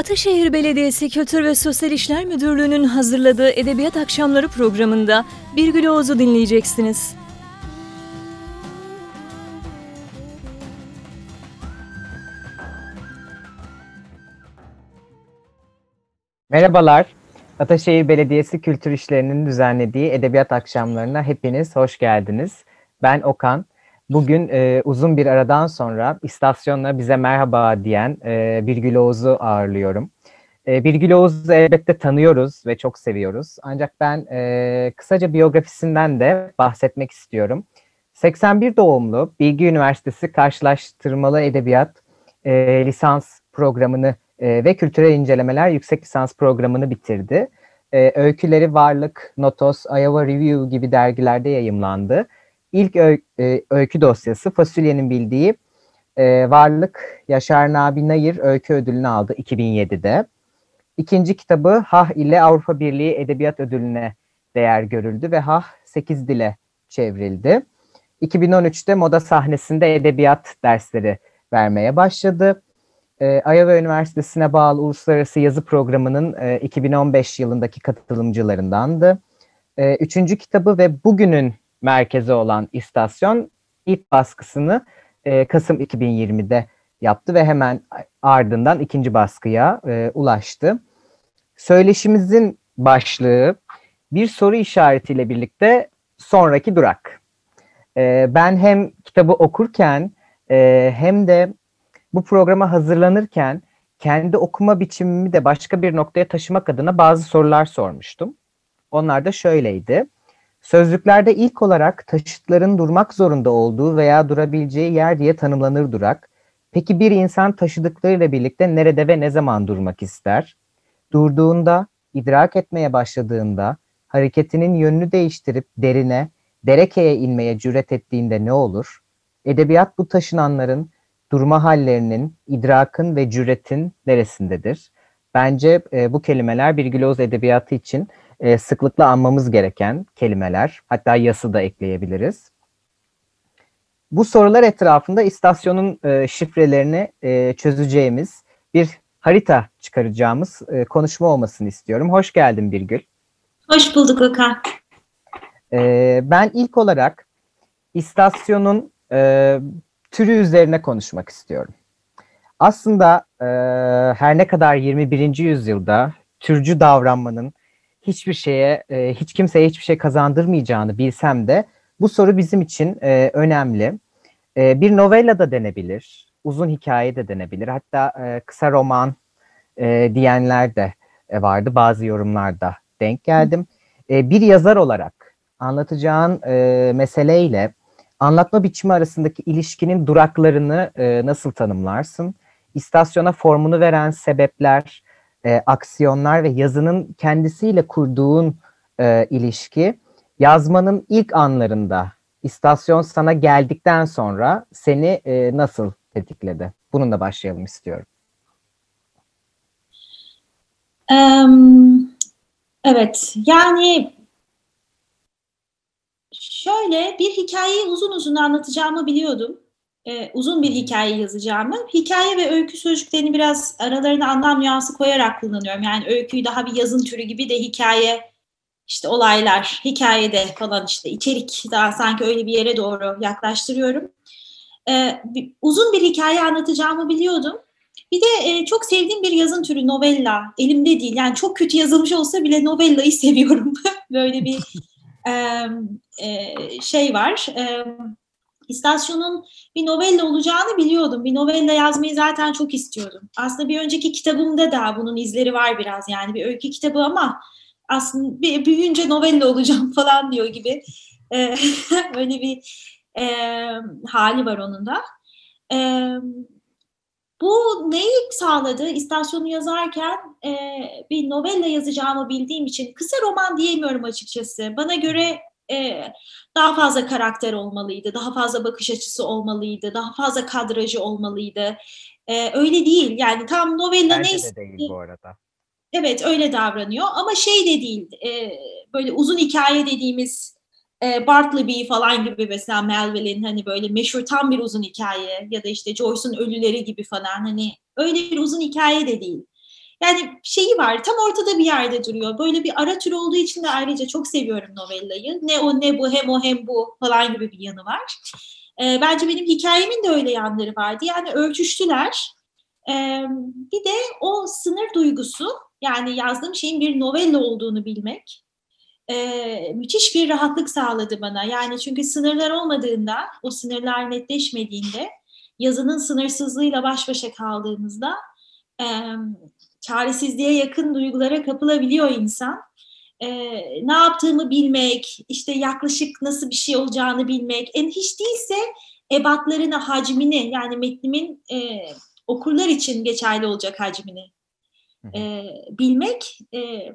Ataşehir Belediyesi Kültür ve Sosyal İşler Müdürlüğü'nün hazırladığı Edebiyat Akşamları programında Birgül Oğuz'u dinleyeceksiniz. Merhabalar. Ataşehir Belediyesi Kültür İşleri'nin düzenlediği edebiyat akşamlarına hepiniz hoş geldiniz. Ben Okan. Bugün e, uzun bir aradan sonra istasyonla bize merhaba diyen e, Birgül Oğuz'u ağırlıyorum. E, Birgül Oğuz'u elbette tanıyoruz ve çok seviyoruz. Ancak ben e, kısaca biyografisinden de bahsetmek istiyorum. 81 doğumlu Bilgi Üniversitesi Karşılaştırmalı Edebiyat e, lisans programını e, ve kültürel incelemeler yüksek lisans programını bitirdi. E, öyküleri Varlık, Notos, Iowa Review gibi dergilerde yayımlandı. İlk öy, e, öykü dosyası Fasulye'nin bildiği e, Varlık Yaşar Nabi Nayır öykü ödülünü aldı 2007'de. İkinci kitabı Hah ile Avrupa Birliği Edebiyat Ödülüne değer görüldü ve Hah 8 dile çevrildi. 2013'te moda sahnesinde edebiyat dersleri vermeye başladı. Ee, Iowa Üniversitesi'ne bağlı Uluslararası Yazı Programı'nın e, 2015 yılındaki katılımcılarındandı. E, üçüncü kitabı ve bugünün merkezi olan istasyon ilk baskısını e, Kasım 2020'de yaptı ve hemen ardından ikinci baskıya e, ulaştı. Söyleşimizin başlığı bir soru işaretiyle birlikte sonraki durak. E, ben hem kitabı okurken e, hem de bu programa hazırlanırken kendi okuma biçimimi de başka bir noktaya taşımak adına bazı sorular sormuştum. Onlar da şöyleydi. Sözlüklerde ilk olarak taşıtların durmak zorunda olduğu veya durabileceği yer diye tanımlanır durak. Peki bir insan taşıdıklarıyla birlikte nerede ve ne zaman durmak ister? Durduğunda, idrak etmeye başladığında, hareketinin yönünü değiştirip derine, derekeye inmeye cüret ettiğinde ne olur? Edebiyat bu taşınanların durma hallerinin, idrakın ve cüretin neresindedir? Bence e, bu kelimeler bir gloz edebiyatı için e, sıklıkla anmamız gereken kelimeler. Hatta yası da ekleyebiliriz. Bu sorular etrafında istasyonun e, şifrelerini e, çözeceğimiz bir harita çıkaracağımız e, konuşma olmasını istiyorum. Hoş geldin Birgül. Hoş bulduk Okan. E, ben ilk olarak istasyonun e, türü üzerine konuşmak istiyorum. Aslında e, her ne kadar 21. yüzyılda türcü davranmanın hiçbir şeye, e, hiç kimseye hiçbir şey kazandırmayacağını bilsem de bu soru bizim için e, önemli. E, bir novella da denebilir, uzun hikaye de denebilir, hatta kısa roman diyenler de vardı. Bazı yorumlarda denk geldim. Bir yazar olarak anlatacağın meseleyle anlatma biçimi arasındaki ilişkinin duraklarını nasıl tanımlarsın? İstasyona formunu veren sebepler, e, aksiyonlar ve yazının kendisiyle kurduğun e, ilişki yazmanın ilk anlarında istasyon sana geldikten sonra seni e, nasıl tetikledi? Bununla başlayalım istiyorum. Um, evet, yani şöyle bir hikayeyi uzun uzun anlatacağımı biliyordum. Ee, uzun bir hikaye yazacağımı. Hikaye ve öykü sözcüklerini biraz aralarına anlam nüansı koyarak kullanıyorum. Yani öyküyü daha bir yazın türü gibi de hikaye işte olaylar, hikayede falan işte içerik daha sanki öyle bir yere doğru yaklaştırıyorum. Ee, bir, uzun bir hikaye anlatacağımı biliyordum. Bir de e, çok sevdiğim bir yazın türü novella. Elimde değil. Yani çok kötü yazılmış olsa bile novellayı seviyorum. Böyle bir e, e, şey var. E, istasyonun bir novella olacağını biliyordum. Bir novella yazmayı zaten çok istiyordum. Aslında bir önceki kitabımda da bunun izleri var biraz. Yani bir öykü kitabı ama aslında bir, büyüyünce novella olacağım falan diyor gibi. E, öyle bir e, hali var onun da. E, bu neyi sağladı? İstasyonu yazarken e, bir novella yazacağımı bildiğim için kısa roman diyemiyorum açıkçası. Bana göre e, daha fazla karakter olmalıydı, daha fazla bakış açısı olmalıydı, daha fazla kadrajı olmalıydı. E, öyle değil. Yani tam novella Bence neyse. de değil bu arada. Evet öyle davranıyor ama şey de değil. E, böyle uzun hikaye dediğimiz e, Bartleby falan gibi mesela Melville'in hani böyle meşhur tam bir uzun hikaye ya da işte Joyce'un Ölüleri gibi falan hani öyle bir uzun hikaye de değil. Yani şeyi var tam ortada bir yerde duruyor. Böyle bir ara tür olduğu için de ayrıca çok seviyorum novellayı. Ne o ne bu hem o hem bu falan gibi bir yanı var. E, bence benim hikayemin de öyle yanları vardı. Yani ölçüştüler. E, bir de o sınır duygusu yani yazdığım şeyin bir novella olduğunu bilmek e, müthiş bir rahatlık sağladı bana. Yani çünkü sınırlar olmadığında, o sınırlar netleşmediğinde, yazının sınırsızlığıyla baş başa kaldığımızda e, çaresizliğe yakın duygulara kapılabiliyor insan. E, ne yaptığımı bilmek, işte yaklaşık nasıl bir şey olacağını bilmek, en hiç değilse ebatlarını, hacmini yani metnimin e, okurlar için geçerli olacak hacmini e, bilmek e,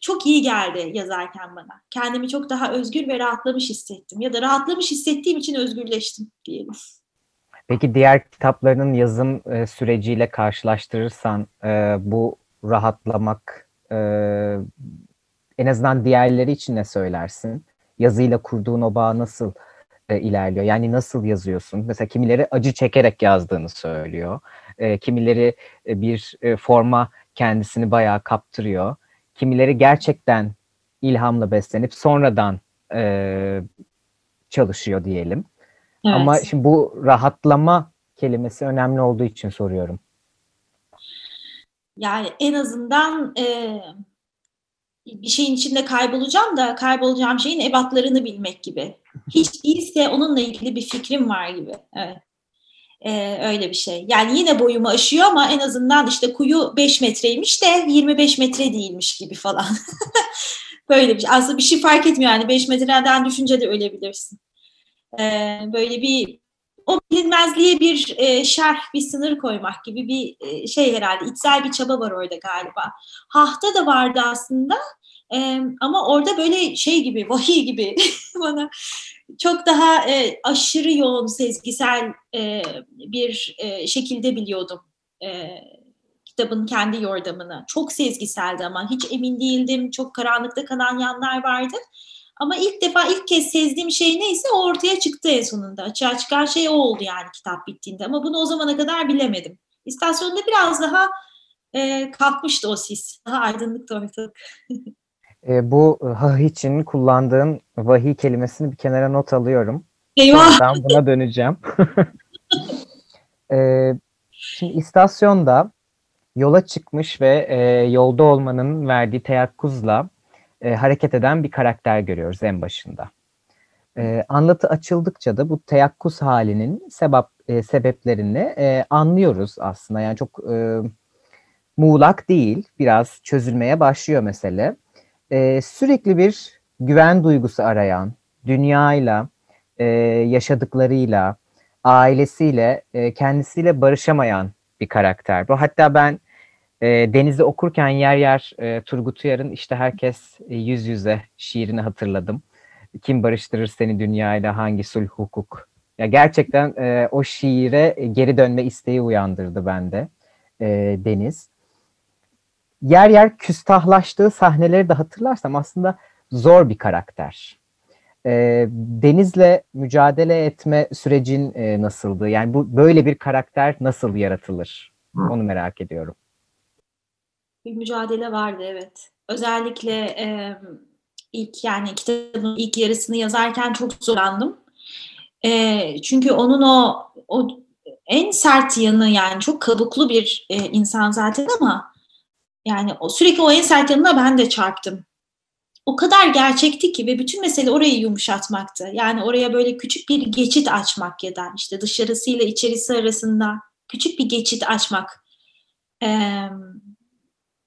çok iyi geldi yazarken bana. Kendimi çok daha özgür ve rahatlamış hissettim. Ya da rahatlamış hissettiğim için özgürleştim diyelim. Peki diğer kitaplarının yazım e, süreciyle karşılaştırırsan e, bu rahatlamak e, en azından diğerleri için ne söylersin? Yazıyla kurduğun o bağ nasıl e, ilerliyor? Yani nasıl yazıyorsun? Mesela kimileri acı çekerek yazdığını söylüyor. E, kimileri e, bir e, forma kendisini bayağı kaptırıyor. Kimileri gerçekten ilhamla beslenip sonradan e, çalışıyor diyelim. Evet. Ama şimdi bu rahatlama kelimesi önemli olduğu için soruyorum. Yani en azından e, bir şeyin içinde kaybolacağım da kaybolacağım şeyin ebatlarını bilmek gibi. Hiç değilse onunla ilgili bir fikrim var gibi. Evet. Ee, öyle bir şey. Yani yine boyumu aşıyor ama en azından işte kuyu 5 metreymiş de 25 metre değilmiş gibi falan. böyle bir şey. Aslında bir şey fark etmiyor yani 5 metreden düşünce de ölebilirsin. Ee, böyle bir o bilinmezliğe bir e, şerh, bir sınır koymak gibi bir e, şey herhalde. İçsel bir çaba var orada galiba. Hahta da vardı aslında e, ama orada böyle şey gibi, vahiy gibi bana çok daha e, aşırı yoğun sezgisel e, bir e, şekilde biliyordum e, kitabın kendi yordamını. Çok sezgiseldi ama hiç emin değildim. Çok karanlıkta kalan yanlar vardı. Ama ilk defa ilk kez sezdiğim şey neyse o ortaya çıktı en sonunda. Açığa çıkan şey o oldu yani kitap bittiğinde. Ama bunu o zamana kadar bilemedim. İstasyonda biraz daha e, kalkmıştı o sis. Daha aydınlıktı ortalık. E, bu hah için kullandığın vahiy kelimesini bir kenara not alıyorum. Eyvah! Ben buna döneceğim. e, şimdi istasyonda yola çıkmış ve e, yolda olmanın verdiği teyakkuzla e, hareket eden bir karakter görüyoruz en başında. E, anlatı açıldıkça da bu teyakkuz halinin sebep e, sebeplerini e, anlıyoruz aslında. Yani çok e, muğlak değil, biraz çözülmeye başlıyor mesele e, sürekli bir güven duygusu arayan, dünyayla, e, yaşadıklarıyla, ailesiyle, e, kendisiyle barışamayan bir karakter. Bu hatta ben e, Deniz'i okurken yer yer e, Turgut Uyar'ın işte herkes e, yüz yüze şiirini hatırladım. Kim barıştırır seni dünyayla hangi sulh hukuk? Ya gerçekten e, o şiire geri dönme isteği uyandırdı bende e, Deniz yer yer küstahlaştığı sahneleri de hatırlarsam aslında zor bir karakter. E, Deniz'le mücadele etme sürecin e, nasıldı? Yani bu böyle bir karakter nasıl yaratılır? Onu merak ediyorum. Bir mücadele vardı evet. Özellikle e, ilk yani kitabın ilk yarısını yazarken çok zorlandım. E, çünkü onun o o en sert yanı yani çok kabuklu bir e, insan zaten ama yani o, sürekli o en sert yanına ben de çarptım. O kadar gerçekti ki ve bütün mesele orayı yumuşatmaktı. Yani oraya böyle küçük bir geçit açmak ya da işte dışarısıyla içerisi arasında küçük bir geçit açmak. Ee,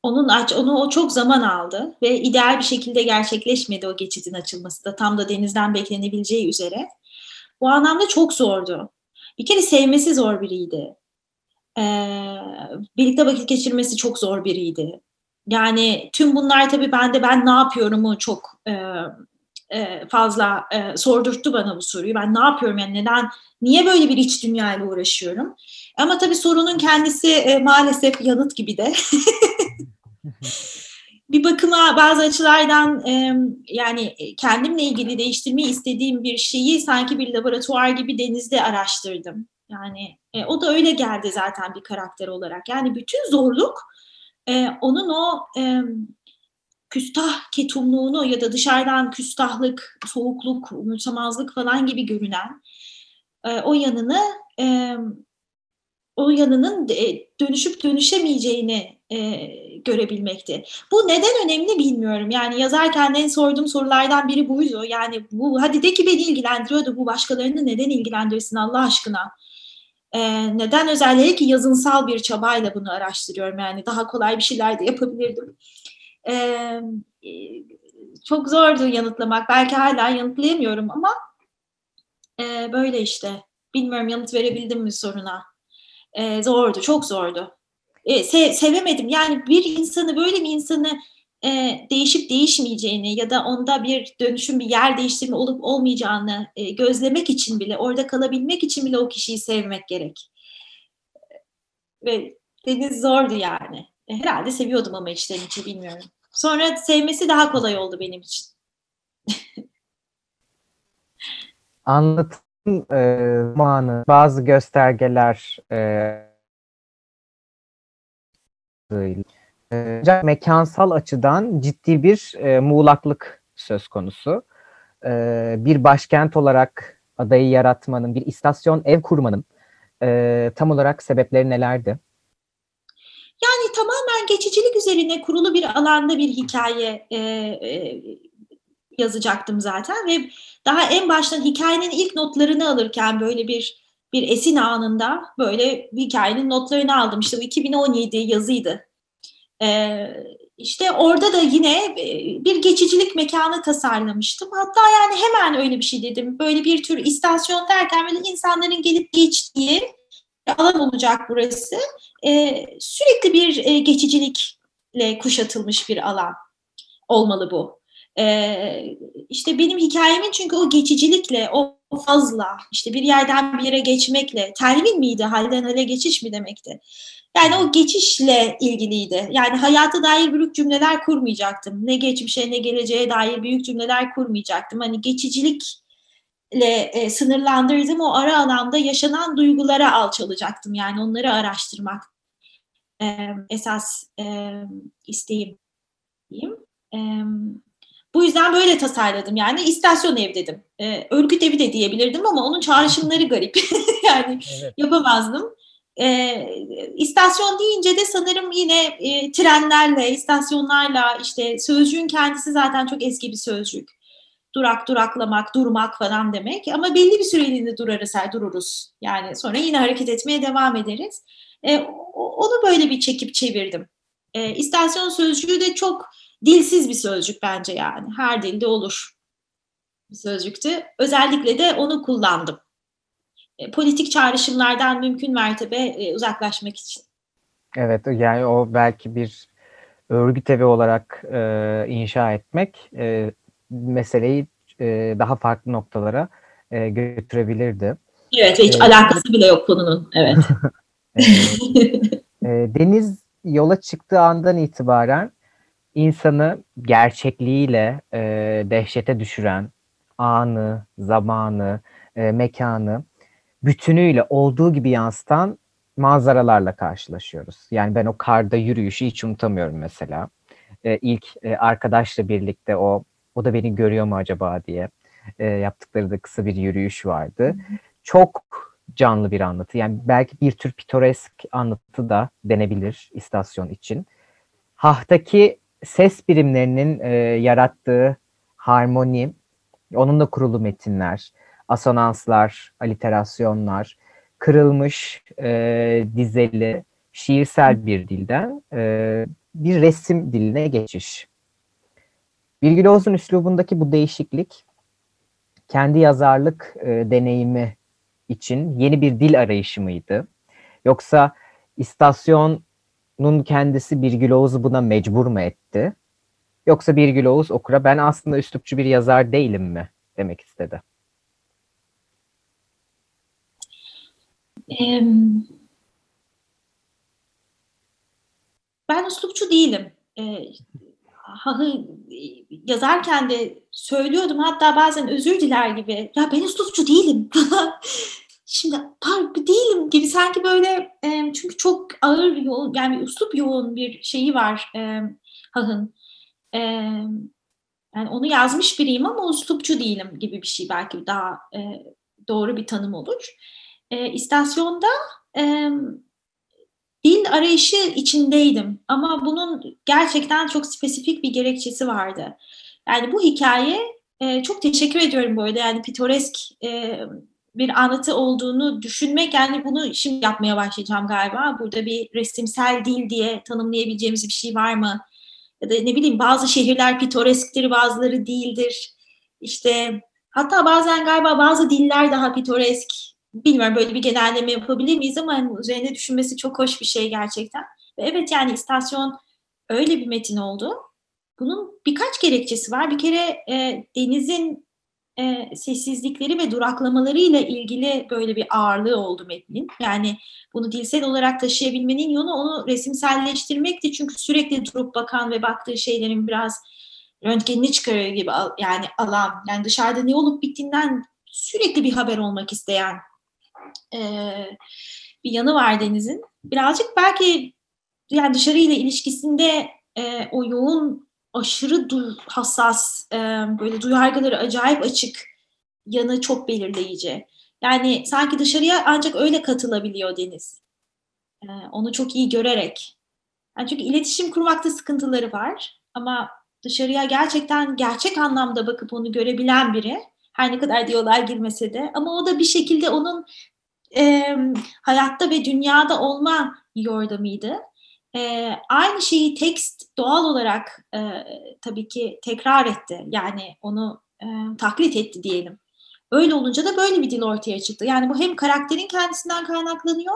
onun aç onu o çok zaman aldı ve ideal bir şekilde gerçekleşmedi o geçitin açılması da tam da denizden beklenebileceği üzere. Bu anlamda çok zordu. Bir kere sevmesi zor biriydi e, birlikte vakit geçirmesi çok zor biriydi. Yani tüm bunlar tabii bende ben ne yapıyorumu çok e, e, fazla e, sordurttu bana bu soruyu. Ben ne yapıyorum yani neden, niye böyle bir iç dünyayla uğraşıyorum? Ama tabii sorunun kendisi e, maalesef yanıt gibi de. bir bakıma bazı açılardan e, yani kendimle ilgili değiştirmeyi istediğim bir şeyi sanki bir laboratuvar gibi denizde araştırdım. Yani e, o da öyle geldi zaten bir karakter olarak. Yani bütün zorluk e, onun o e, küstah ketumluğunu ya da dışarıdan küstahlık, soğukluk, umursamazlık falan gibi görünen e, o yanını e, o yanının e, dönüşüp dönüşemeyeceğini e, görebilmekti. Bu neden önemli bilmiyorum. Yani yazarken en sorduğum sorulardan biri buydu. Yani bu hadi de ki beni ilgilendiriyordu. Bu başkalarını neden ilgilendirsin Allah aşkına? E, neden özellikle ki yazınsal bir çabayla bunu araştırıyorum. Yani daha kolay bir şeyler de yapabilirdim. E, çok zordu yanıtlamak. Belki hala yanıtlayamıyorum ama e, böyle işte. Bilmiyorum yanıt verebildim mi soruna. E, zordu, çok zordu. E, se- sevemedim. Yani bir insanı, böyle bir insanı e, değişip değişmeyeceğini ya da onda bir dönüşüm, bir yer değiştirme olup olmayacağını e, gözlemek için bile, orada kalabilmek için bile o kişiyi sevmek gerek. Ve deniz zordu yani. E, herhalde seviyordum ama içten içe bilmiyorum. Sonra sevmesi daha kolay oldu benim için. Anlatım e, bazı göstergeler e, e, mekansal açıdan ciddi bir e, muğlaklık söz konusu. E, bir başkent olarak adayı yaratmanın, bir istasyon ev kurmanın e, tam olarak sebepleri nelerdi? Yani tamamen geçicilik üzerine kurulu bir alanda bir hikaye e, e, yazacaktım zaten ve daha en baştan hikayenin ilk notlarını alırken böyle bir bir esin anında böyle hikayenin notlarını aldım. İşte bu 2017 yazıydı. Ee, işte orada da yine bir geçicilik mekanı tasarlamıştım. Hatta yani hemen öyle bir şey dedim. Böyle bir tür istasyon derken böyle insanların gelip geçtiği alan olacak burası. Ee, sürekli bir e, geçicilikle kuşatılmış bir alan olmalı bu. Ee, işte benim hikayemin çünkü o geçicilikle, o fazla, işte bir yerden bir yere geçmekle, telvin miydi, halden hale geçiş mi demekti? Yani o geçişle ilgiliydi. Yani hayata dair büyük cümleler kurmayacaktım. Ne geçmişe ne geleceğe dair büyük cümleler kurmayacaktım. Hani geçicilikle e, sınırlandırdığım o ara alanda yaşanan duygulara alçalacaktım. Yani onları araştırmak e, esas e, isteğim. E, bu yüzden böyle tasarladım yani istasyon ev dedim. E, örgüt evi de diyebilirdim ama onun çağrışımları garip. yani evet. yapamazdım. E, istasyon deyince de sanırım yine e, trenlerle, istasyonlarla işte sözcüğün kendisi zaten çok eski bir sözcük. Durak, duraklamak, durmak falan demek. Ama belli bir süreliğine durarız, dururuz. Yani sonra yine hareket etmeye devam ederiz. E, onu böyle bir çekip çevirdim. E, istasyon sözcüğü de çok dilsiz bir sözcük bence yani. Her dilde olur bir sözcüktü. Özellikle de onu kullandım. E, politik çağrışımlardan mümkün mertebe e, uzaklaşmak için. Evet yani o belki bir örgüt evi olarak e, inşa etmek e, meseleyi e, daha farklı noktalara e, götürebilirdi. Evet ve hiç ee, alakası bile yok konunun. Evet. e, Deniz yola çıktığı andan itibaren insanı gerçekliğiyle e, dehşete düşüren anı, zamanı, e, mekanı bütünüyle olduğu gibi yansıtan manzaralarla karşılaşıyoruz. Yani ben o karda yürüyüşü hiç unutamıyorum mesela. E, ilk e, arkadaşla birlikte o o da beni görüyor mu acaba diye e, yaptıkları da kısa bir yürüyüş vardı. Çok canlı bir anlatı. Yani belki bir tür pitoresk anlatı da denebilir istasyon için. Hahtaki ses birimlerinin e, yarattığı harmoni, onunla kurulu metinler, asonanslar, aliterasyonlar, kırılmış e, dizeli, şiirsel bir dilden e, bir resim diline geçiş. Virgül Oğuz'un üslubundaki bu değişiklik kendi yazarlık e, deneyimi için yeni bir dil arayışı mıydı? Yoksa istasyon Nun kendisi Birgül Oğuz'u buna mecbur mu etti? Yoksa Birgül Oğuz okura ben aslında üslupçu bir yazar değilim mi demek istedi? ben üslupçu değilim. yazarken de söylüyordum hatta bazen özür diler gibi ya ben üslupçu değilim Şimdi park değilim gibi sanki böyle e, çünkü çok ağır yoğun yani üslup yoğun bir şeyi var e, Hah'ın. E, yani onu yazmış biriyim ama uslupçu değilim gibi bir şey belki daha e, doğru bir tanım olur. E, istasyonda e, dil arayışı içindeydim ama bunun gerçekten çok spesifik bir gerekçesi vardı. Yani bu hikaye e, çok teşekkür ediyorum bu arada yani pitoresk e, bir anlatı olduğunu düşünmek yani bunu şimdi yapmaya başlayacağım galiba. Burada bir resimsel dil diye tanımlayabileceğimiz bir şey var mı? Ya da ne bileyim bazı şehirler pitoresktir bazıları değildir. İşte hatta bazen galiba bazı diller daha pitoresk. Bilmiyorum böyle bir genelleme yapabilir miyiz ama hani üzerine düşünmesi çok hoş bir şey gerçekten. Ve evet yani istasyon öyle bir metin oldu. Bunun birkaç gerekçesi var. Bir kere e, denizin e, sessizlikleri ve duraklamalarıyla ilgili böyle bir ağırlığı oldu metnin. Yani bunu dilsel olarak taşıyabilmenin yolu onu resimselleştirmekti. Çünkü sürekli durup bakan ve baktığı şeylerin biraz röntgenini çıkarıyor gibi yani alan. Yani dışarıda ne olup bittiğinden sürekli bir haber olmak isteyen e, bir yanı var Deniz'in. Birazcık belki yani dışarıyla ilişkisinde e, o yoğun aşırı du hassas, e, böyle duyargıları acayip açık yanı çok belirleyici. Yani sanki dışarıya ancak öyle katılabiliyor Deniz. E, onu çok iyi görerek. Yani çünkü iletişim kurmakta sıkıntıları var ama dışarıya gerçekten gerçek anlamda bakıp onu görebilen biri her ne kadar diyorlar girmese de ama o da bir şekilde onun e, hayatta ve dünyada olma yordamıydı. E, aynı şeyi tekst doğal olarak e, tabii ki tekrar etti. Yani onu e, taklit etti diyelim. Öyle olunca da böyle bir dil ortaya çıktı. Yani bu hem karakterin kendisinden kaynaklanıyor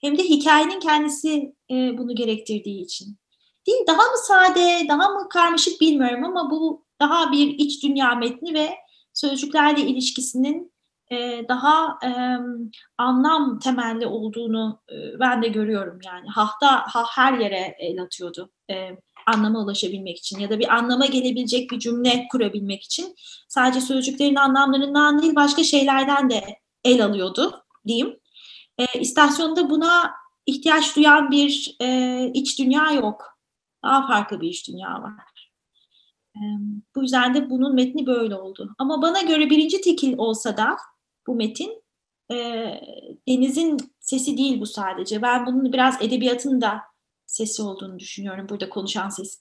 hem de hikayenin kendisi e, bunu gerektirdiği için. Değil daha mı sade, daha mı karmaşık bilmiyorum ama bu daha bir iç dünya metni ve sözcüklerle ilişkisinin e, daha anlam temelli olduğunu e, ben de görüyorum yani. Hahta ha her yere el atıyordu e, anlama ulaşabilmek için ya da bir anlama gelebilecek bir cümle kurabilmek için sadece sözcüklerin anlamlarından değil başka şeylerden de el alıyordu diyeyim. E, istasyonda buna ihtiyaç duyan bir e, iç dünya yok. Daha farklı bir iç dünya var. Bu yüzden de bunun metni böyle oldu. Ama bana göre birinci tekil olsa da bu metin. E, Deniz'in sesi değil bu sadece. Ben bunun biraz edebiyatın da sesi olduğunu düşünüyorum. Burada konuşan ses.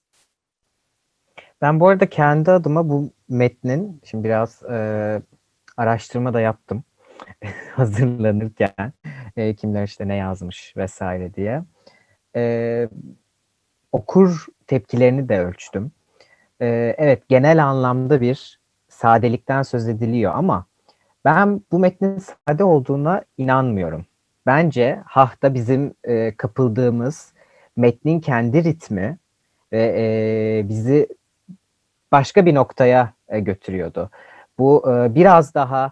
Ben bu arada kendi adıma bu metnin, şimdi biraz e, araştırma da yaptım hazırlanırken e, kimler işte ne yazmış vesaire diye. E, okur tepkilerini de ölçtüm. E, evet genel anlamda bir sadelikten söz ediliyor ama ben bu metnin sade olduğuna inanmıyorum. Bence Hah'ta bizim e, kapıldığımız metnin kendi ritmi ve e, bizi başka bir noktaya e, götürüyordu. Bu e, biraz daha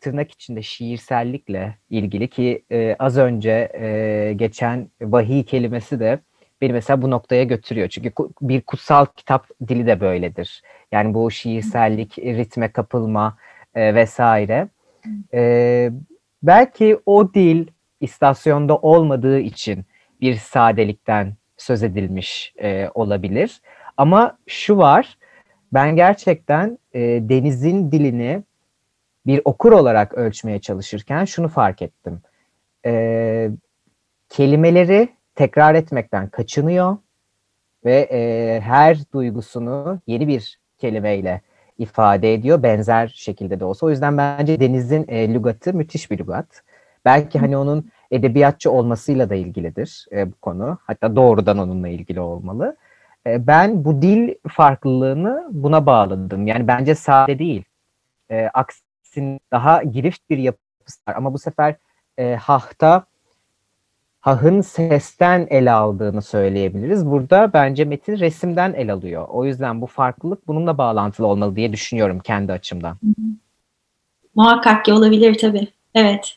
tırnak içinde şiirsellikle ilgili ki e, az önce e, geçen vahiy kelimesi de beni mesela bu noktaya götürüyor. Çünkü bir kutsal kitap dili de böyledir. Yani bu şiirsellik, ritme kapılma, e, vesaire. E, belki o dil istasyonda olmadığı için bir sadelikten söz edilmiş e, olabilir. Ama şu var, ben gerçekten e, denizin dilini bir okur olarak ölçmeye çalışırken şunu fark ettim. E, kelimeleri tekrar etmekten kaçınıyor ve e, her duygusunu yeni bir kelimeyle ifade ediyor benzer şekilde de olsa. O yüzden bence Deniz'in e, lügatı müthiş bir lügat. Belki hani onun edebiyatçı olmasıyla da ilgilidir e, bu konu. Hatta doğrudan onunla ilgili olmalı. E, ben bu dil farklılığını buna bağladım. Yani bence sade değil. E, aksin daha girift bir yapısı var. Ama bu sefer e, Hah'ta Hah'ın sesten ele aldığını söyleyebiliriz. Burada bence Metin resimden el alıyor. O yüzden bu farklılık bununla bağlantılı olmalı diye düşünüyorum kendi açımdan. Muhakkak ki olabilir tabii. Evet.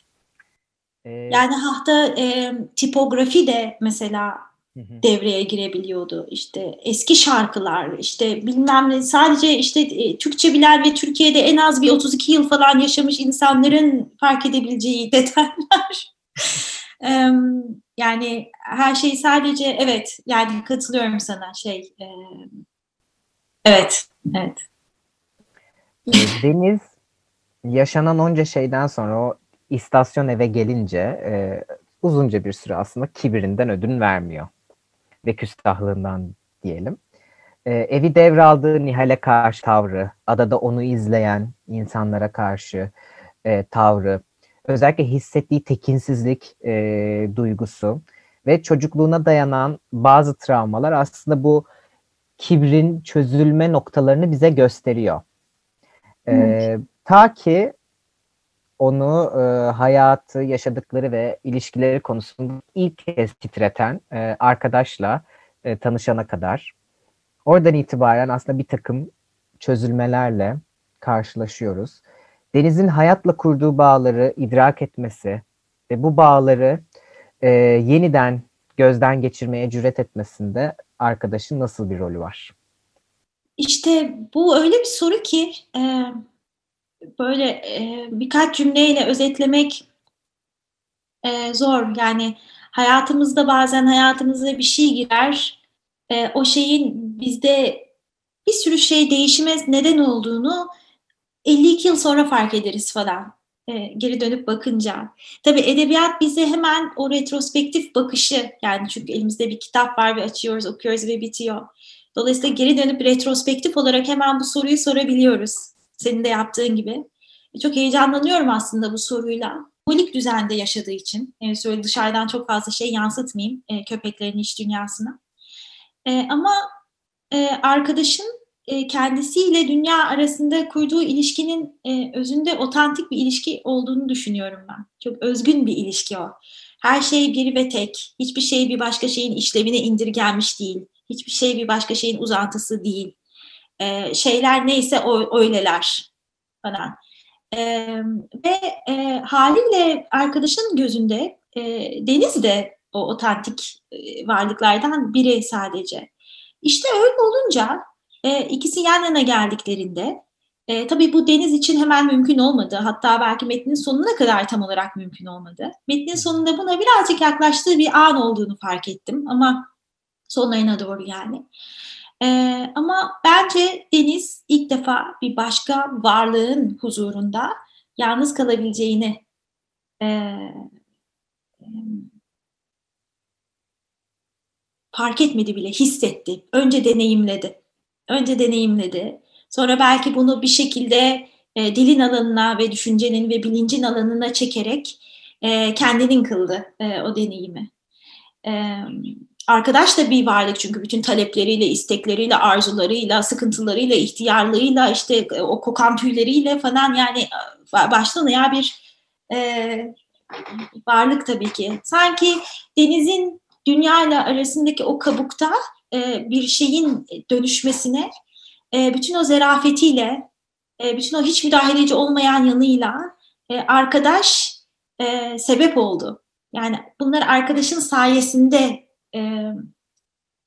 Ee, yani Hah'ta e, tipografi de mesela devreye girebiliyordu. İşte eski şarkılar, işte bilmem ne sadece işte e, Türkçe bilen ve Türkiye'de en az bir 32 yıl falan yaşamış insanların fark edebileceği detaylar. Yani her şey sadece evet yani katılıyorum sana şey evet evet. Ee, Deniz yaşanan onca şeyden sonra o istasyon eve gelince e, uzunca bir süre aslında kibirinden ödün vermiyor ve küstahlığından diyelim. E, evi devraldığı Nihal'e karşı tavrı, adada onu izleyen insanlara karşı e, tavrı, özellikle hissettiği tekinsizlik e, duygusu ve çocukluğuna dayanan bazı travmalar aslında bu kibrin çözülme noktalarını bize gösteriyor. E, ta ki onu e, hayatı, yaşadıkları ve ilişkileri konusunda ilk kez titreten e, arkadaşla e, tanışana kadar. Oradan itibaren aslında bir takım çözülmelerle karşılaşıyoruz. Deniz'in hayatla kurduğu bağları idrak etmesi ve bu bağları e, yeniden gözden geçirmeye cüret etmesinde arkadaşın nasıl bir rolü var? İşte bu öyle bir soru ki e, böyle e, birkaç cümleyle özetlemek e, zor. Yani hayatımızda bazen hayatımıza bir şey girer. E, o şeyin bizde bir sürü şey değişime neden olduğunu 52 yıl sonra fark ederiz falan. E, geri dönüp bakınca. Tabii edebiyat bize hemen o retrospektif bakışı yani çünkü elimizde bir kitap var ve açıyoruz, okuyoruz ve bitiyor. Dolayısıyla geri dönüp retrospektif olarak hemen bu soruyu sorabiliyoruz. Senin de yaptığın gibi. E, çok heyecanlanıyorum aslında bu soruyla. Polik düzende yaşadığı için. Yani şöyle dışarıdan çok fazla şey yansıtmayayım e, köpeklerin iç dünyasına. E, ama e, arkadaşın e, kendisiyle dünya arasında kurduğu ilişkinin e, özünde otantik bir ilişki olduğunu düşünüyorum ben. Çok özgün bir ilişki o. Her şey bir ve tek. Hiçbir şey bir başka şeyin işlevine indirgenmiş değil. Hiçbir şey bir başka şeyin uzantısı değil. E, şeyler neyse o, öyleler falan. Ve e, haliyle arkadaşın gözünde Deniz de o otantik varlıklardan biri sadece. İşte öyle olunca e, ikisi yan yana geldiklerinde e, tabii bu Deniz için hemen mümkün olmadı. Hatta belki metnin sonuna kadar tam olarak mümkün olmadı. Metnin sonunda buna birazcık yaklaştığı bir an olduğunu fark ettim ama sonlarına doğru yani. Ee, ama bence Deniz ilk defa bir başka varlığın huzurunda yalnız kalabileceğini e, fark etmedi bile, hissetti. Önce deneyimledi. Önce deneyimledi. Sonra belki bunu bir şekilde e, dilin alanına ve düşüncenin ve bilincin alanına çekerek e, kendinin kıldı e, o deneyimi. E, arkadaş da bir varlık çünkü bütün talepleriyle, istekleriyle, arzularıyla, sıkıntılarıyla, ihtiyarlığıyla, işte e, o kokan tüyleriyle falan yani baştan ayağa bir e, varlık tabii ki. Sanki denizin dünyayla arasındaki o kabukta e, bir şeyin dönüşmesine e, bütün o zerafetiyle, e, bütün o hiç müdahaleci olmayan yanıyla arkadaş sebep oldu. Yani bunlar arkadaşın sayesinde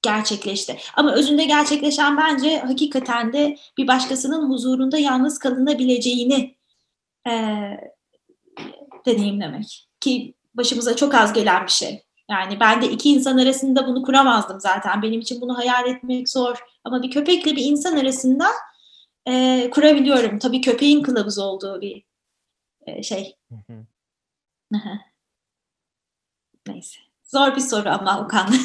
gerçekleşti. Ama özünde gerçekleşen bence hakikaten de bir başkasının huzurunda yalnız kalınabileceğini e, deneyimlemek. Ki başımıza çok az gelen bir şey. Yani ben de iki insan arasında bunu kuramazdım zaten. Benim için bunu hayal etmek zor. Ama bir köpekle bir insan arasında e, kurabiliyorum. Tabii köpeğin kılavuz olduğu bir e, şey. Neyse. Zor bir soru ama Okan.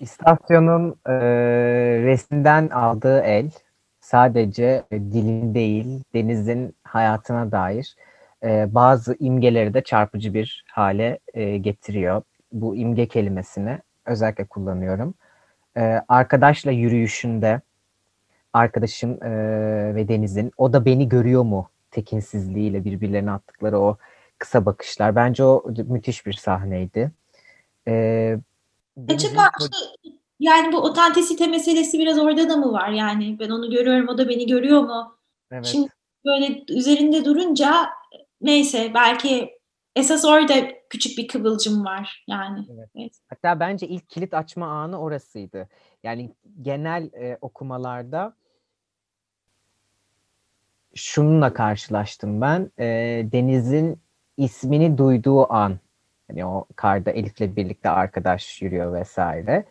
İstasyonun e, resminden aldığı el sadece dilin değil, denizin hayatına dair e, bazı imgeleri de çarpıcı bir hale e, getiriyor. Bu imge kelimesini özellikle kullanıyorum. E, arkadaşla yürüyüşünde arkadaşım e, ve Deniz'in o da beni görüyor mu tekinsizliğiyle birbirlerine attıkları o kısa bakışlar. Bence o müthiş bir sahneydi. Ee, Acaba yani bu otantisite meselesi biraz orada da mı var yani? Ben onu görüyorum, o da beni görüyor mu? Evet. Şimdi böyle üzerinde durunca neyse belki esas orada küçük bir kıvılcım var yani. Evet. Evet. Hatta bence ilk kilit açma anı orasıydı. Yani genel e, okumalarda şununla karşılaştım ben. E, Deniz'in ismini duyduğu an, hani o karda Elif'le birlikte arkadaş yürüyor vesaire.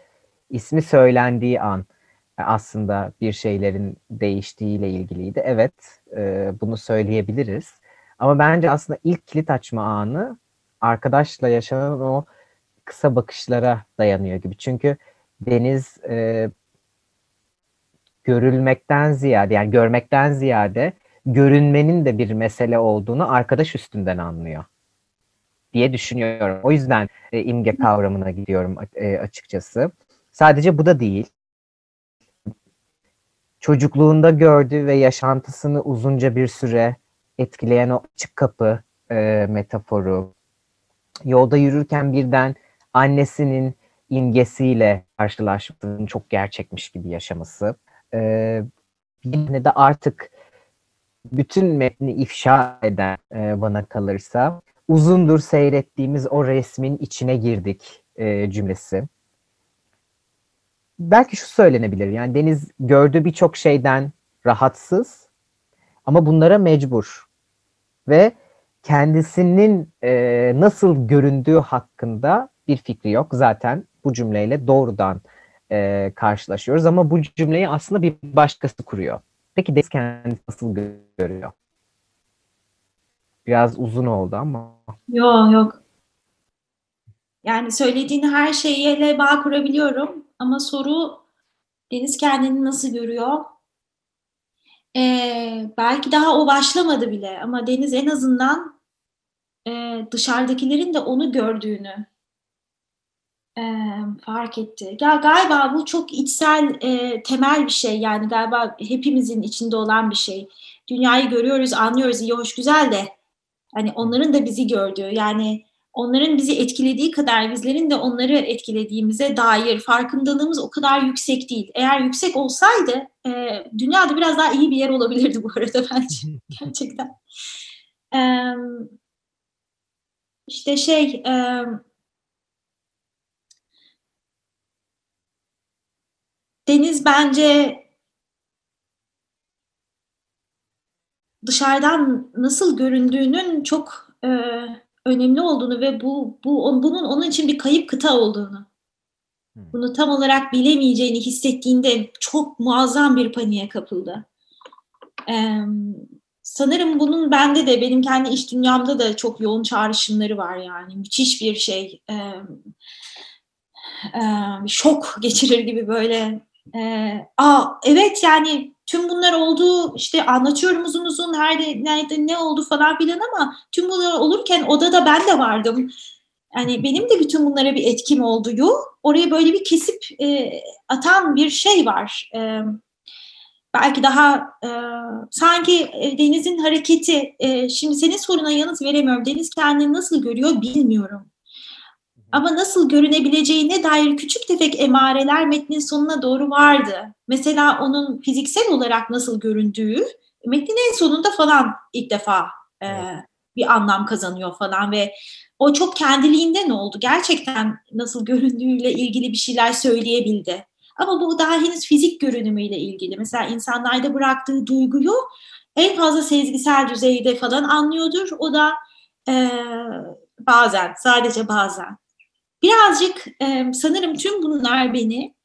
İsmi söylendiği an e, aslında bir şeylerin değiştiğiyle ilgiliydi. Evet, e, bunu söyleyebiliriz. Ama bence aslında ilk kilit açma anı arkadaşla yaşanan o kısa bakışlara dayanıyor gibi. Çünkü Deniz e, görülmekten ziyade yani görmekten ziyade görünmenin de bir mesele olduğunu arkadaş üstünden anlıyor diye düşünüyorum. O yüzden e, imge kavramına gidiyorum e, açıkçası. Sadece bu da değil. Çocukluğunda gördüğü ve yaşantısını uzunca bir süre etkileyen o açık kapı e, metaforu, yolda yürürken birden annesinin imgesiyle karşılaşmasının çok gerçekmiş gibi yaşaması. Ee, yine de artık bütün metni ifşa eden e, bana kalırsa uzundur seyrettiğimiz o resmin içine girdik e, cümlesi. Belki şu söylenebilir yani Deniz gördüğü birçok şeyden rahatsız ama bunlara mecbur ve kendisinin e, nasıl göründüğü hakkında bir fikri yok. Zaten bu cümleyle doğrudan e, karşılaşıyoruz ama bu cümleyi aslında bir başkası kuruyor. Peki Deniz kendisi nasıl görüyor? Biraz uzun oldu ama. Yok yok. Yani söylediğin her şeyle bağ kurabiliyorum ama soru Deniz kendini nasıl görüyor? Ee, belki daha o başlamadı bile ama Deniz en azından e, dışarıdakilerin de onu gördüğünü e, fark etti. Ya galiba bu çok içsel, e, temel bir şey yani galiba hepimizin içinde olan bir şey. Dünyayı görüyoruz, anlıyoruz, iyi, hoş, güzel de hani onların da bizi gördüğü yani onların bizi etkilediği kadar bizlerin de onları etkilediğimize dair farkındalığımız o kadar yüksek değil. Eğer yüksek olsaydı e, dünyada biraz daha iyi bir yer olabilirdi bu arada bence gerçekten. E, işte şey e, Deniz bence dışarıdan nasıl göründüğünün çok e, önemli olduğunu ve bu, bu bunun onun için bir kayıp kıta olduğunu, bunu tam olarak bilemeyeceğini hissettiğinde çok muazzam bir paniğe kapıldı. Ee, sanırım bunun bende de benim kendi iş dünyamda da çok yoğun çağrışımları var yani müthiş bir şey e, e, şok geçirir gibi böyle e, aa evet yani tüm bunlar oldu işte anlatıyorum uzun uzun nerede nerede ne oldu falan filan ama tüm bunlar olurken odada ben de vardım. Yani benim de bütün bunlara bir etkim olduğu oraya böyle bir kesip e, atan bir şey var. E, belki daha e, sanki Deniz'in hareketi e, şimdi senin soruna yanıt veremiyorum. Deniz kendini nasıl görüyor bilmiyorum. Ama nasıl görünebileceğine dair küçük tefek emareler metnin sonuna doğru vardı. Mesela onun fiziksel olarak nasıl göründüğü metnin en sonunda falan ilk defa e, bir anlam kazanıyor falan ve o çok kendiliğinden oldu. Gerçekten nasıl göründüğüyle ilgili bir şeyler söyleyebildi. Ama bu daha henüz fizik görünümüyle ilgili. Mesela insanlarda bıraktığı duyguyu en fazla sezgisel düzeyde falan anlıyordur. O da e, bazen, sadece bazen. Birazcık e, sanırım tüm bunlar beni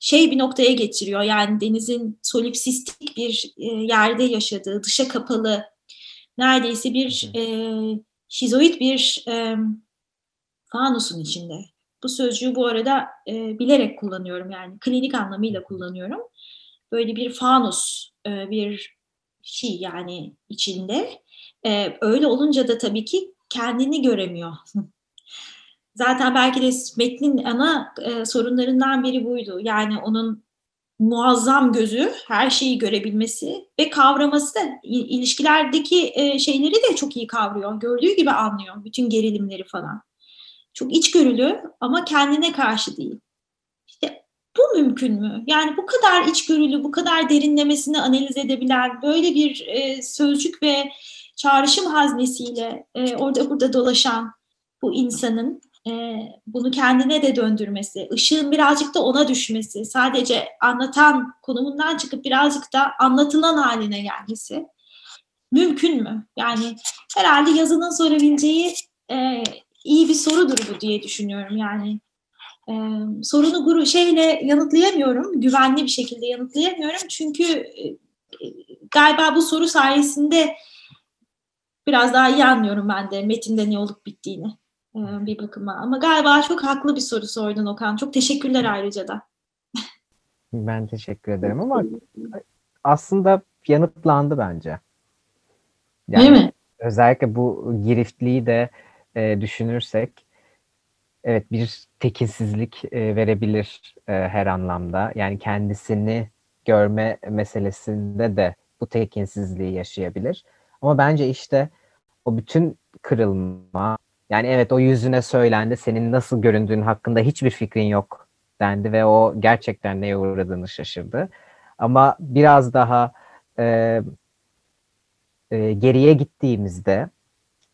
şey bir noktaya getiriyor. Yani denizin solipsistik bir e, yerde yaşadığı, dışa kapalı, neredeyse bir e, şizoid bir e, fanusun içinde. Bu sözcüğü bu arada e, bilerek kullanıyorum yani klinik anlamıyla kullanıyorum. Böyle bir fanus, e, bir şey yani içinde. E, öyle olunca da tabii ki kendini göremiyor. Zaten belki de metnin ana e, sorunlarından biri buydu. Yani onun muazzam gözü, her şeyi görebilmesi ve kavraması da ilişkilerdeki e, şeyleri de çok iyi kavruyor. Gördüğü gibi anlıyor bütün gerilimleri falan. Çok içgörülü ama kendine karşı değil. İşte bu mümkün mü? Yani bu kadar içgörülü, bu kadar derinlemesine analiz edebilen böyle bir e, sözcük ve çağrışım haznesiyle e, orada burada dolaşan bu insanın e, bunu kendine de döndürmesi, ışığın birazcık da ona düşmesi, sadece anlatan konumundan çıkıp birazcık da anlatılan haline gelmesi mümkün mü? Yani herhalde yazının sorabileceği e, iyi bir sorudur bu diye düşünüyorum. Yani e, sorunu guru şeyle yanıtlayamıyorum, güvenli bir şekilde yanıtlayamıyorum çünkü e, galiba bu soru sayesinde biraz daha iyi anlıyorum ben de metinde ne olup bittiğini bir bakıma. Ama galiba çok haklı bir soru sordun Okan. Çok teşekkürler ayrıca da. Ben teşekkür ederim ama aslında yanıtlandı bence. Yani Değil mi? Özellikle bu giriftliği de e, düşünürsek evet bir tekinsizlik e, verebilir e, her anlamda. Yani kendisini görme meselesinde de bu tekinsizliği yaşayabilir. Ama bence işte o bütün kırılma yani evet o yüzüne söylendi senin nasıl göründüğün hakkında hiçbir fikrin yok dendi ve o gerçekten neye uğradığını şaşırdı. Ama biraz daha e, e, geriye gittiğimizde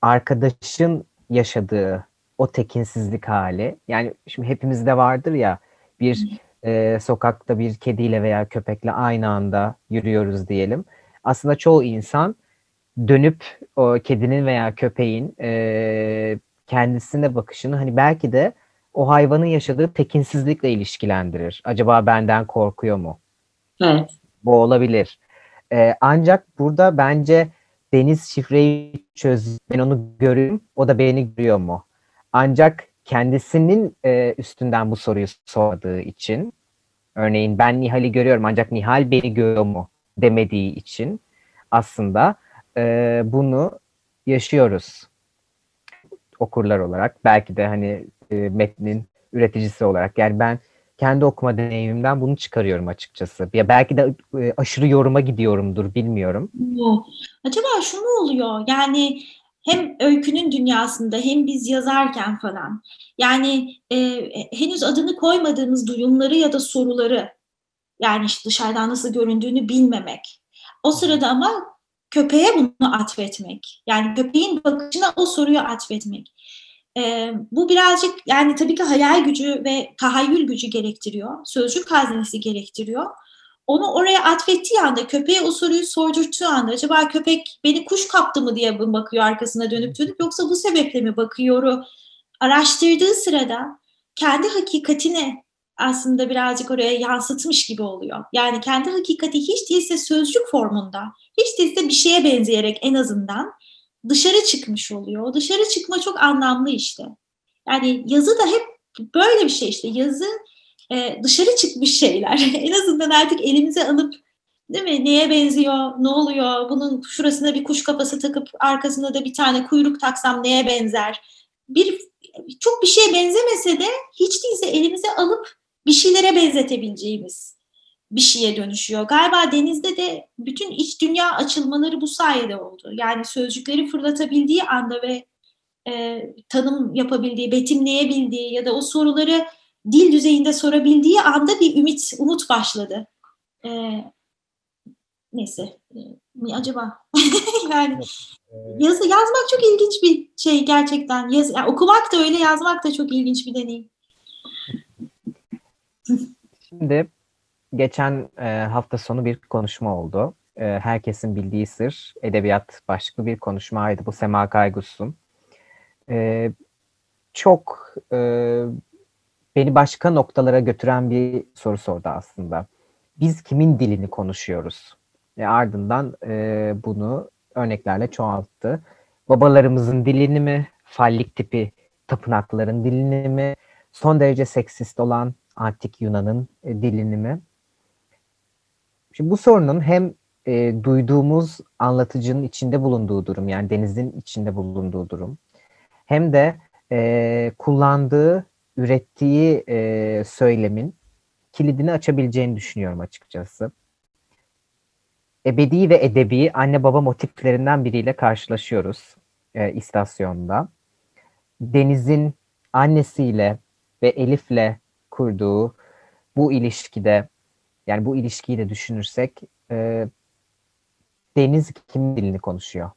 arkadaşın yaşadığı o tekinsizlik hali yani şimdi hepimizde vardır ya bir e, sokakta bir kediyle veya köpekle aynı anda yürüyoruz diyelim. Aslında çoğu insan dönüp o kedinin veya köpeğin e, kendisine bakışını hani belki de o hayvanın yaşadığı tekinsizlikle ilişkilendirir. Acaba benden korkuyor mu? Evet. Bu olabilir. E, ancak burada bence Deniz şifreyi çöz, ben onu görüyorum, o da beni görüyor mu? Ancak kendisinin e, üstünden bu soruyu sorduğu için, örneğin ben Nihal'i görüyorum ancak Nihal beni görüyor mu demediği için aslında e, bunu yaşıyoruz okurlar olarak. Belki de hani e, metnin üreticisi olarak. Yani ben kendi okuma deneyimimden bunu çıkarıyorum açıkçası. Ya belki de e, aşırı yoruma gidiyorumdur bilmiyorum. Acaba şu mu oluyor? Yani hem öykünün dünyasında hem biz yazarken falan yani e, henüz adını koymadığımız duyumları ya da soruları yani işte dışarıdan nasıl göründüğünü bilmemek. O sırada ama köpeğe bunu atfetmek. Yani köpeğin bakışına o soruyu atfetmek. E, bu birazcık yani tabii ki hayal gücü ve tahayyül gücü gerektiriyor. Sözcük haznesi gerektiriyor. Onu oraya atfettiği anda, köpeğe o soruyu sordurttuğu anda acaba köpek beni kuş kaptı mı diye bakıyor arkasına dönüp dönüp yoksa bu sebeple mi bakıyor? Araştırdığı sırada kendi hakikatine aslında birazcık oraya yansıtmış gibi oluyor. Yani kendi hakikati hiç değilse sözcük formunda, hiç değilse bir şeye benzeyerek en azından dışarı çıkmış oluyor. O dışarı çıkma çok anlamlı işte. Yani yazı da hep böyle bir şey işte. Yazı e, dışarı çıkmış şeyler. en azından artık elimize alıp değil mi? Neye benziyor? Ne oluyor? Bunun şurasına bir kuş kafası takıp arkasına da bir tane kuyruk taksam neye benzer? Bir çok bir şeye benzemese de hiç değilse elimize alıp bir şeylere benzetebileceğimiz bir şeye dönüşüyor. Galiba denizde de bütün iç dünya açılmaları bu sayede oldu. Yani sözcükleri fırlatabildiği anda ve e, tanım yapabildiği, betimleyebildiği ya da o soruları dil düzeyinde sorabildiği anda bir ümit, umut başladı. E, neyse, e, acaba? yani yazı yazmak çok ilginç bir şey gerçekten. Yaz, yani okumak da öyle, yazmak da çok ilginç bir deneyim. Şimdi geçen e, hafta sonu bir konuşma oldu. E, herkesin bildiği sır edebiyat başlıklı bir konuşmaydı. Bu Sema Kaygus'un. E, çok e, beni başka noktalara götüren bir soru sordu aslında. Biz kimin dilini konuşuyoruz? E, ardından e, bunu örneklerle çoğalttı. Babalarımızın dilini mi, fallik tipi tapınakların dilini mi, son derece seksist olan antik Yunan'ın e, dilini mi? Şimdi bu sorunun hem e, duyduğumuz anlatıcının içinde bulunduğu durum yani denizin içinde bulunduğu durum hem de e, kullandığı, ürettiği e, söylemin kilidini açabileceğini düşünüyorum açıkçası. Ebedi ve edebi anne baba motiflerinden biriyle karşılaşıyoruz e, istasyonda. Deniz'in annesiyle ve Elif'le kurduğu bu ilişkide yani bu ilişkiyi de düşünürsek e, Deniz kim dilini konuşuyor?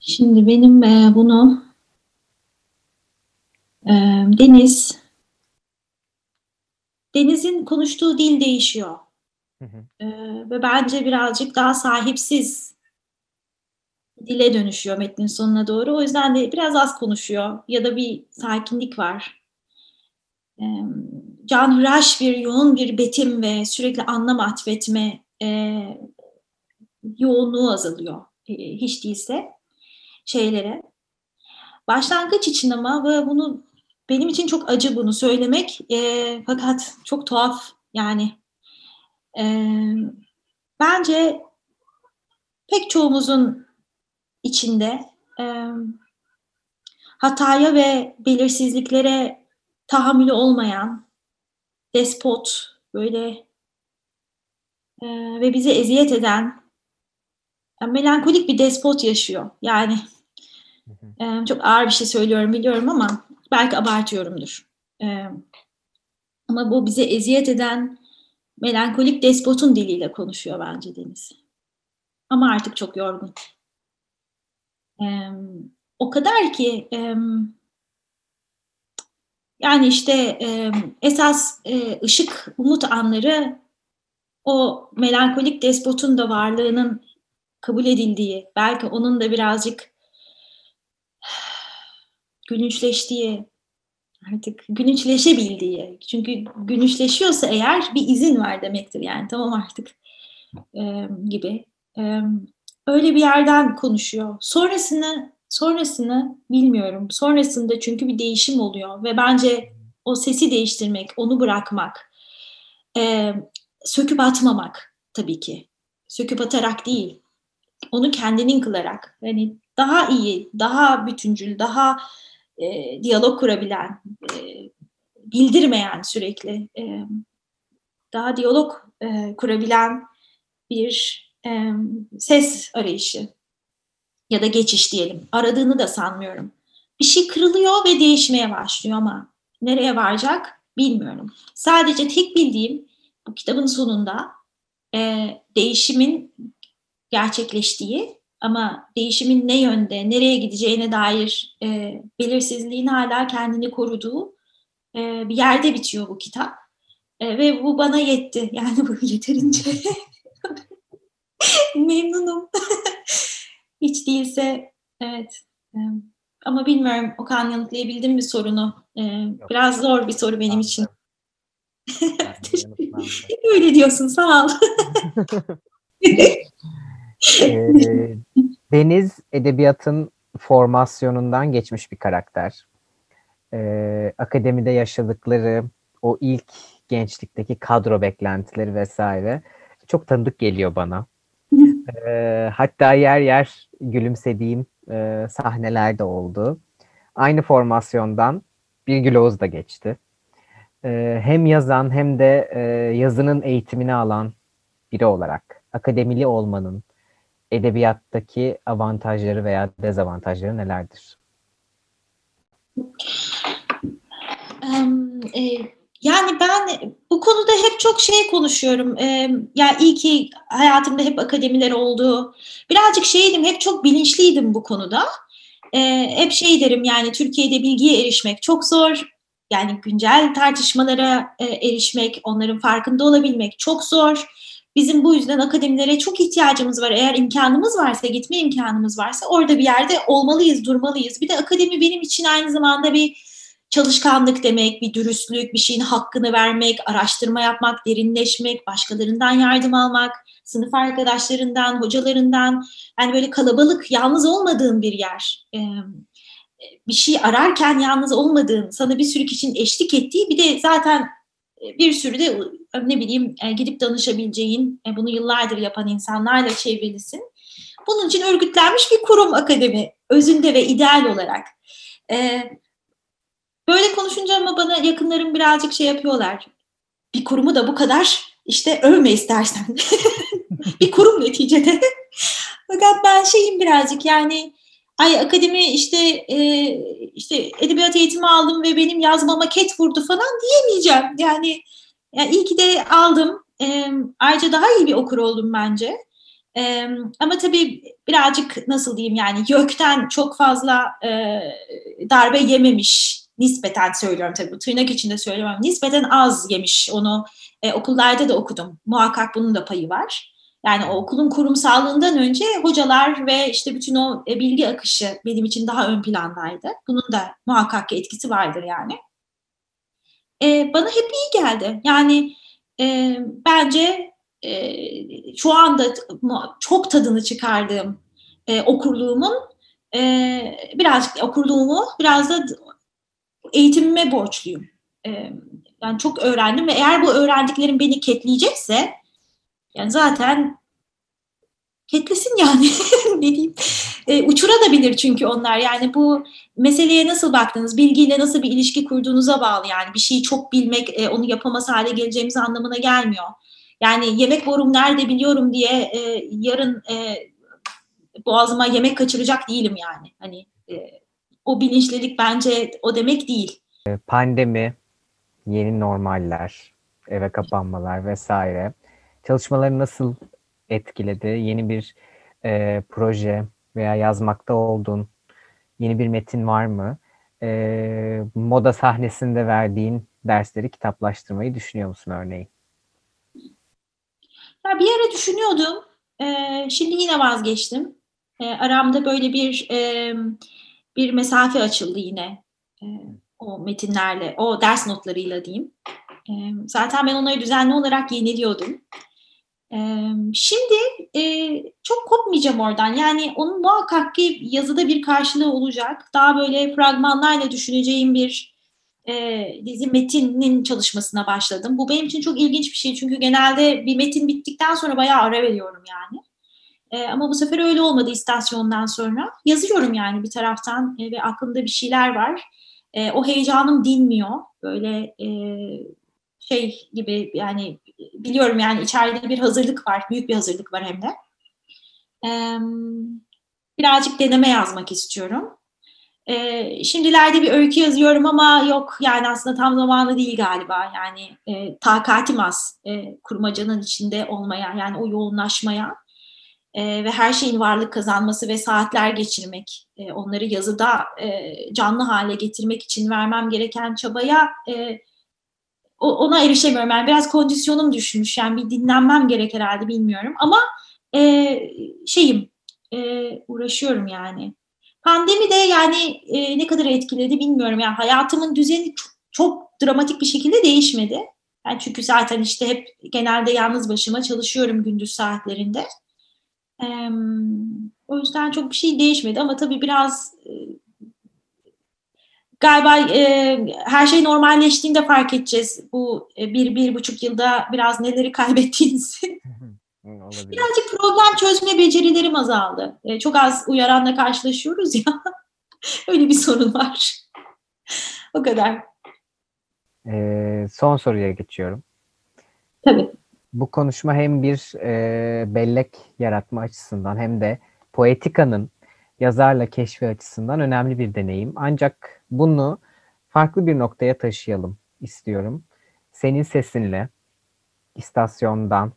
Şimdi benim e, bunu e, Deniz Deniz'in konuştuğu dil değişiyor. Hı hı. E, ve bence birazcık daha sahipsiz dile dönüşüyor metnin sonuna doğru. O yüzden de biraz az konuşuyor ya da bir sakinlik var. E, canhıraş bir, yoğun bir betim ve sürekli anlam atfetme e, yoğunluğu azalıyor e, hiç değilse şeylere. Başlangıç için ama ve bunu benim için çok acı bunu söylemek e, fakat çok tuhaf yani e, bence pek çoğumuzun içinde e, hataya ve belirsizliklere tahammülü olmayan despot böyle e, ve bize eziyet eden yani melankolik bir despot yaşıyor. Yani e, çok ağır bir şey söylüyorum biliyorum ama belki abartıyorumdur. E, ama bu bize eziyet eden melankolik despotun diliyle konuşuyor bence Deniz. Ama artık çok yorgun. E, o kadar ki e, yani işte e, esas e, ışık, umut anları o melankolik despotun da varlığının kabul edildiği, belki onun da birazcık gülünçleştiği, artık gülünçleşebildiği. Çünkü gülünçleşiyorsa eğer bir izin var demektir yani tamam artık e, gibi. E, öyle bir yerden konuşuyor. Sonrasını sonrasını bilmiyorum. Sonrasında çünkü bir değişim oluyor ve bence o sesi değiştirmek, onu bırakmak, e, söküp atmamak tabii ki. Söküp atarak değil, onu kendinin kılarak. Yani daha iyi, daha bütüncül, daha e, diyalog kurabilen, e, bildirmeyen sürekli, e, daha diyalog e, kurabilen bir e, ses arayışı ya da geçiş diyelim. Aradığını da sanmıyorum. Bir şey kırılıyor ve değişmeye başlıyor ama nereye varacak bilmiyorum. Sadece tek bildiğim bu kitabın sonunda e, değişimin gerçekleştiği ama değişimin ne yönde, nereye gideceğine dair e, belirsizliğin hala kendini koruduğu e, bir yerde bitiyor bu kitap. E, ve bu bana yetti. Yani bu yeterince memnunum. Hiç değilse evet. Ama bilmiyorum Okan yanıtlayabildim mi sorunu? Biraz zor bir soru benim için. Öyle diyorsun sağ ol. Deniz edebiyatın formasyonundan geçmiş bir karakter. Akademide yaşadıkları, o ilk gençlikteki kadro beklentileri vesaire çok tanıdık geliyor bana. Ee, hatta yer yer gülümsediğim e, sahneler de oldu. Aynı formasyondan Birgül Oğuz da geçti. Ee, hem yazan hem de e, yazının eğitimini alan biri olarak akademili olmanın edebiyattaki avantajları veya dezavantajları nelerdir? Um, e, yani ben bu konuda hep çok şey konuşuyorum. E, yani iyi ki hayatımda hep akademiler oldu. Birazcık şeydim, hep çok bilinçliydim bu konuda. E, hep şey derim yani Türkiye'de bilgiye erişmek çok zor. Yani güncel tartışmalara e, erişmek, onların farkında olabilmek çok zor Bizim bu yüzden akademilere çok ihtiyacımız var. Eğer imkanımız varsa, gitme imkanımız varsa orada bir yerde olmalıyız, durmalıyız. Bir de akademi benim için aynı zamanda bir çalışkanlık demek, bir dürüstlük, bir şeyin hakkını vermek, araştırma yapmak, derinleşmek, başkalarından yardım almak, sınıf arkadaşlarından, hocalarından, yani böyle kalabalık, yalnız olmadığın bir yer. Bir şey ararken yalnız olmadığın, sana bir sürü kişinin eşlik ettiği, bir de zaten bir sürü de ne bileyim gidip danışabileceğin, bunu yıllardır yapan insanlarla çevrilisin. Bunun için örgütlenmiş bir kurum akademi, özünde ve ideal olarak. E, böyle konuşunca ama bana yakınlarım birazcık şey yapıyorlar. Bir kurumu da bu kadar işte övme istersen. bir kurum neticede. Fakat ben şeyim birazcık yani ay akademi işte e, işte edebiyat eğitimi aldım ve benim yazmama ket vurdu falan diyemeyeceğim. Yani, yani iyi ki de aldım. E, ayrıca daha iyi bir okur oldum bence. E, ama tabii birazcık nasıl diyeyim yani YÖK'ten çok fazla e, darbe yememiş nispeten söylüyorum tabii bu tırnak içinde söylüyorum nispeten az yemiş onu e, okullarda da okudum muhakkak bunun da payı var. Yani o okulun kurumsallığından önce hocalar ve işte bütün o e, bilgi akışı benim için daha ön plandaydı. Bunun da muhakkak etkisi vardır yani. E, bana hep iyi geldi. Yani e, bence e, şu anda çok tadını çıkardığım e, okurluğumun e, birazcık okurluğumu biraz da eğitimime borçluyum. E, yani çok öğrendim ve eğer bu öğrendiklerim beni ketleyecekse yani zaten ketlesin yani ne diyeyim. E, uçurabilir çünkü onlar yani bu meseleye nasıl baktınız, bilgiyle nasıl bir ilişki kurduğunuza bağlı yani bir şeyi çok bilmek e, onu yapamaz hale geleceğimiz anlamına gelmiyor. Yani yemek borum nerede biliyorum diye e, yarın e, boğazıma yemek kaçıracak değilim yani. Hani e, o bilinçlilik bence o demek değil. Pandemi, yeni normaller, eve kapanmalar vesaire çalışmaları nasıl etkiledi? Yeni bir e, proje veya yazmakta olduğun yeni bir metin var mı? E, moda sahnesinde verdiğin dersleri kitaplaştırmayı düşünüyor musun örneğin? Ya bir ara düşünüyordum. E, şimdi yine vazgeçtim. E, aramda böyle bir e, bir mesafe açıldı yine. E, o metinlerle, o ders notlarıyla diyeyim. E, zaten ben onları düzenli olarak yeniliyordum. Şimdi e, çok kopmayacağım oradan. Yani onun muhakkak ki yazıda bir karşılığı olacak. Daha böyle fragmanlarla düşüneceğim bir e, dizi metinin çalışmasına başladım. Bu benim için çok ilginç bir şey. Çünkü genelde bir metin bittikten sonra bayağı ara veriyorum yani. E, ama bu sefer öyle olmadı istasyondan sonra. Yazıyorum yani bir taraftan e, ve aklımda bir şeyler var. E, o heyecanım dinmiyor. Böyle e, şey gibi yani biliyorum yani içeride bir hazırlık var. Büyük bir hazırlık var hem de. Ee, birazcık deneme yazmak istiyorum. Ee, şimdilerde bir öykü yazıyorum ama yok yani aslında tam zamanı değil galiba. Yani e, takatim az e, kurmacanın içinde olmaya yani o yoğunlaşmaya e, ve her şeyin varlık kazanması ve saatler geçirmek, e, onları yazıda e, canlı hale getirmek için vermem gereken çabaya e, ona erişemiyorum. Yani biraz kondisyonum düşmüş. Yani bir dinlenmem gerek herhalde bilmiyorum. Ama e, şeyim e, uğraşıyorum yani. Pandemi de yani e, ne kadar etkiledi bilmiyorum. Yani hayatımın düzeni çok, çok dramatik bir şekilde değişmedi. Yani çünkü zaten işte hep genelde yalnız başıma çalışıyorum gündüz saatlerinde. E, o yüzden çok bir şey değişmedi ama tabii biraz e, galiba e, her şey normalleştiğinde fark edeceğiz bu e, bir, bir buçuk yılda biraz neleri kaybettiğinizi. Birazcık problem çözme becerilerim azaldı. E, çok az uyaranla karşılaşıyoruz ya. Öyle bir sorun var. o kadar. E, son soruya geçiyorum. Tabii. Bu konuşma hem bir e, bellek yaratma açısından hem de poetikanın yazarla keşfi açısından önemli bir deneyim. Ancak bunu farklı bir noktaya taşıyalım istiyorum. Senin sesinle istasyondan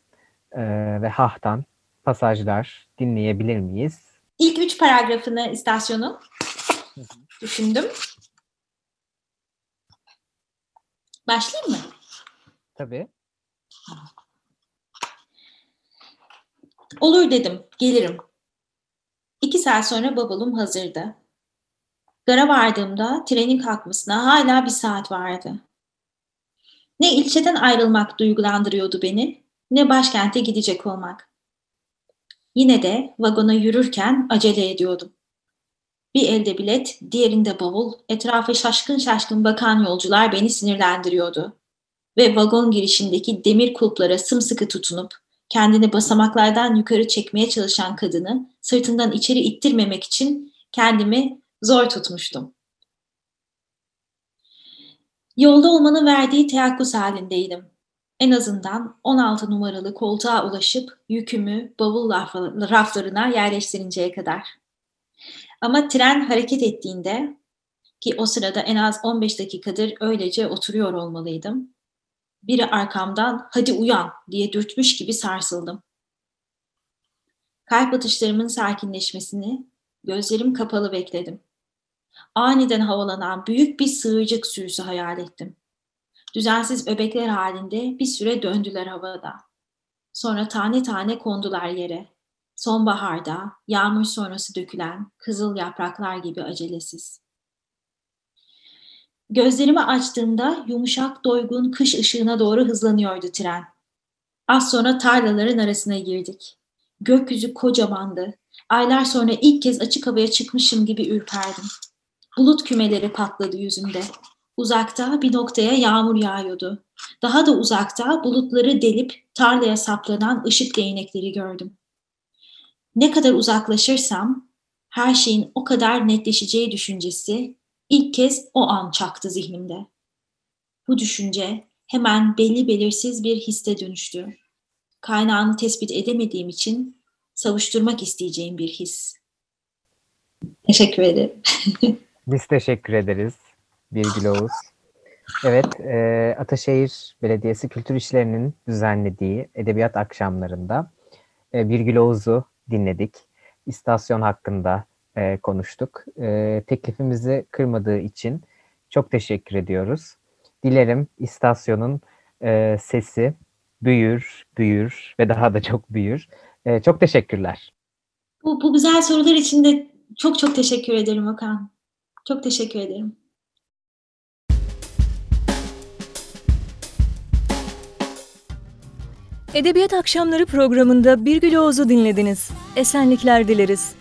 e, ve hahtan pasajlar dinleyebilir miyiz? İlk üç paragrafını istasyonun düşündüm. Başlayayım mı? Tabii. Olur dedim, gelirim. İki saat sonra bavulum hazırdı. Gara vardığımda trenin kalkmasına hala bir saat vardı. Ne ilçeden ayrılmak duygulandırıyordu beni, ne başkente gidecek olmak. Yine de vagona yürürken acele ediyordum. Bir elde bilet, diğerinde bavul, etrafa şaşkın şaşkın bakan yolcular beni sinirlendiriyordu. Ve vagon girişindeki demir kulplara sımsıkı tutunup kendini basamaklardan yukarı çekmeye çalışan kadını sırtından içeri ittirmemek için kendimi zor tutmuştum. Yolda olmanın verdiği teyakkuz halindeydim. En azından 16 numaralı koltuğa ulaşıp yükümü bavul raflarına yerleştirinceye kadar. Ama tren hareket ettiğinde ki o sırada en az 15 dakikadır öylece oturuyor olmalıydım. Biri arkamdan hadi uyan diye dürtmüş gibi sarsıldım. Kalp atışlarımın sakinleşmesini gözlerim kapalı bekledim. Aniden havalanan büyük bir sığırcık sürüsü hayal ettim. Düzensiz öbekler halinde bir süre döndüler havada. Sonra tane tane kondular yere. Sonbaharda yağmur sonrası dökülen kızıl yapraklar gibi acelesiz. Gözlerimi açtığımda yumuşak doygun kış ışığına doğru hızlanıyordu tren. Az sonra tarlaların arasına girdik. Gökyüzü kocamandı. Aylar sonra ilk kez açık havaya çıkmışım gibi ürperdim. Bulut kümeleri patladı yüzümde. Uzakta bir noktaya yağmur yağıyordu. Daha da uzakta bulutları delip tarlaya saplanan ışık değnekleri gördüm. Ne kadar uzaklaşırsam her şeyin o kadar netleşeceği düşüncesi ilk kez o an çaktı zihnimde. Bu düşünce hemen belli belirsiz bir histe dönüştü. Kaynağını tespit edemediğim için savuşturmak isteyeceğim bir his. Teşekkür ederim. Biz teşekkür ederiz Birgül Oğuz. Evet, e, Ataşehir Belediyesi Kültür İşleri'nin düzenlediği edebiyat akşamlarında e, Birgül Oğuz'u dinledik. İstasyon hakkında e, konuştuk. E, teklifimizi kırmadığı için çok teşekkür ediyoruz. Dilerim istasyonun e, sesi büyür, büyür ve daha da çok büyür. E, çok teşekkürler. Bu, bu güzel sorular için de çok çok teşekkür ederim Okan. Çok teşekkür ederim. Edebiyat Akşamları programında Birgül Oğuz'u dinlediniz. Esenlikler dileriz.